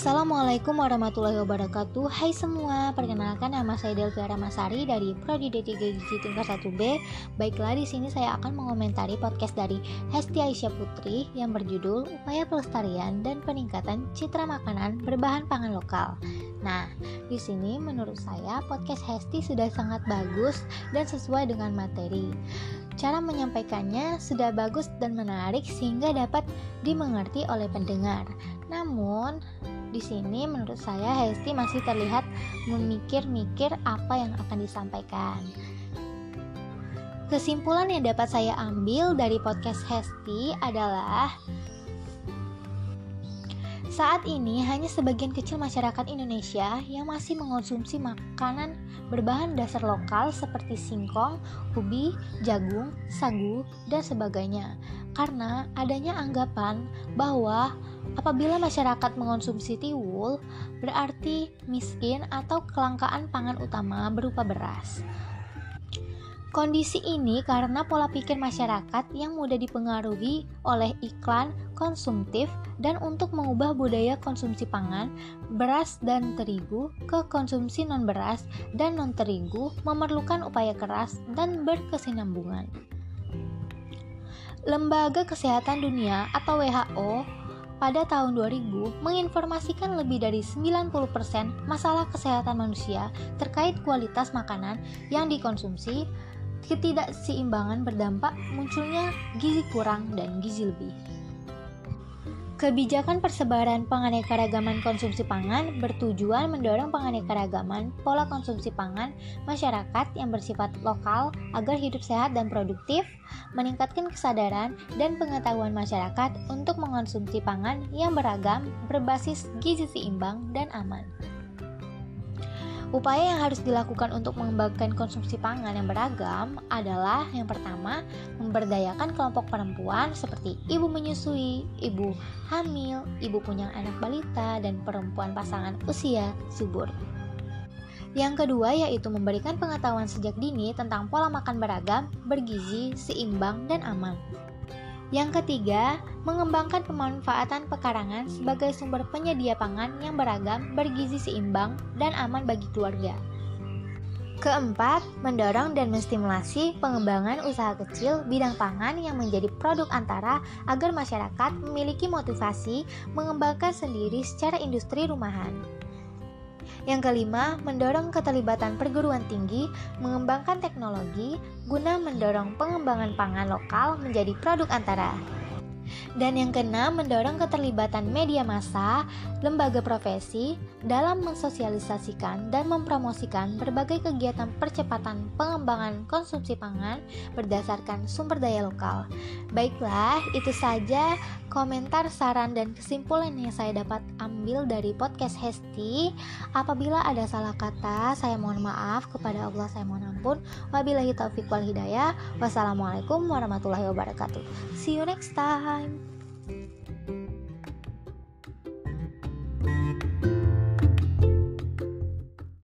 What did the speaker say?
Assalamualaikum warahmatullahi wabarakatuh. Hai semua, perkenalkan nama saya Delvia Ramasari dari Prodi D3 Gizi tingkat 1B Baiklah, di sini saya akan mengomentari podcast dari Hesti Aisyah Putri yang berjudul Upaya Pelestarian dan Peningkatan Citra Makanan Berbahan Pangan Lokal. Nah, di sini menurut saya podcast Hesti sudah sangat bagus dan sesuai dengan materi. Cara menyampaikannya sudah bagus dan menarik sehingga dapat dimengerti oleh pendengar. Namun, di sini menurut saya Hesti masih terlihat memikir-mikir apa yang akan disampaikan. Kesimpulan yang dapat saya ambil dari podcast Hesti adalah saat ini hanya sebagian kecil masyarakat Indonesia yang masih mengonsumsi makanan berbahan dasar lokal seperti singkong, ubi, jagung, sagu, dan sebagainya. Karena adanya anggapan bahwa apabila masyarakat mengonsumsi tiwul berarti miskin atau kelangkaan pangan utama berupa beras. Kondisi ini karena pola pikir masyarakat yang mudah dipengaruhi oleh iklan konsumtif dan untuk mengubah budaya konsumsi pangan, beras dan terigu ke konsumsi non-beras dan non-terigu memerlukan upaya keras dan berkesinambungan. Lembaga Kesehatan Dunia atau WHO pada tahun 2000 menginformasikan lebih dari 90% masalah kesehatan manusia terkait kualitas makanan yang dikonsumsi ketidakseimbangan berdampak munculnya gizi kurang dan gizi lebih. Kebijakan persebaran penganekaragaman konsumsi pangan bertujuan mendorong penganekaragaman pola konsumsi pangan masyarakat yang bersifat lokal agar hidup sehat dan produktif, meningkatkan kesadaran dan pengetahuan masyarakat untuk mengonsumsi pangan yang beragam, berbasis gizi seimbang dan aman. Upaya yang harus dilakukan untuk mengembangkan konsumsi pangan yang beragam adalah yang pertama, memberdayakan kelompok perempuan seperti ibu menyusui, ibu hamil, ibu punya anak balita, dan perempuan pasangan usia subur. Yang kedua yaitu memberikan pengetahuan sejak dini tentang pola makan beragam, bergizi, seimbang, dan aman. Yang ketiga, mengembangkan pemanfaatan pekarangan sebagai sumber penyedia pangan yang beragam, bergizi seimbang, dan aman bagi keluarga. Keempat, mendorong dan menstimulasi pengembangan usaha kecil bidang pangan yang menjadi produk antara agar masyarakat memiliki motivasi mengembangkan sendiri secara industri rumahan. Yang kelima, mendorong keterlibatan perguruan tinggi mengembangkan teknologi guna mendorong pengembangan pangan lokal menjadi produk antara. Dan yang keenam, mendorong keterlibatan media massa, lembaga profesi dalam mensosialisasikan dan mempromosikan berbagai kegiatan percepatan pengembangan konsumsi pangan berdasarkan sumber daya lokal. Baiklah, itu saja komentar, saran, dan kesimpulan yang saya dapat ambil dari podcast Hesti. Apabila ada salah kata, saya mohon maaf kepada Allah, saya mohon ampun. Wabillahi taufiq wal hidayah. Wassalamualaikum warahmatullahi wabarakatuh. See you next time. time.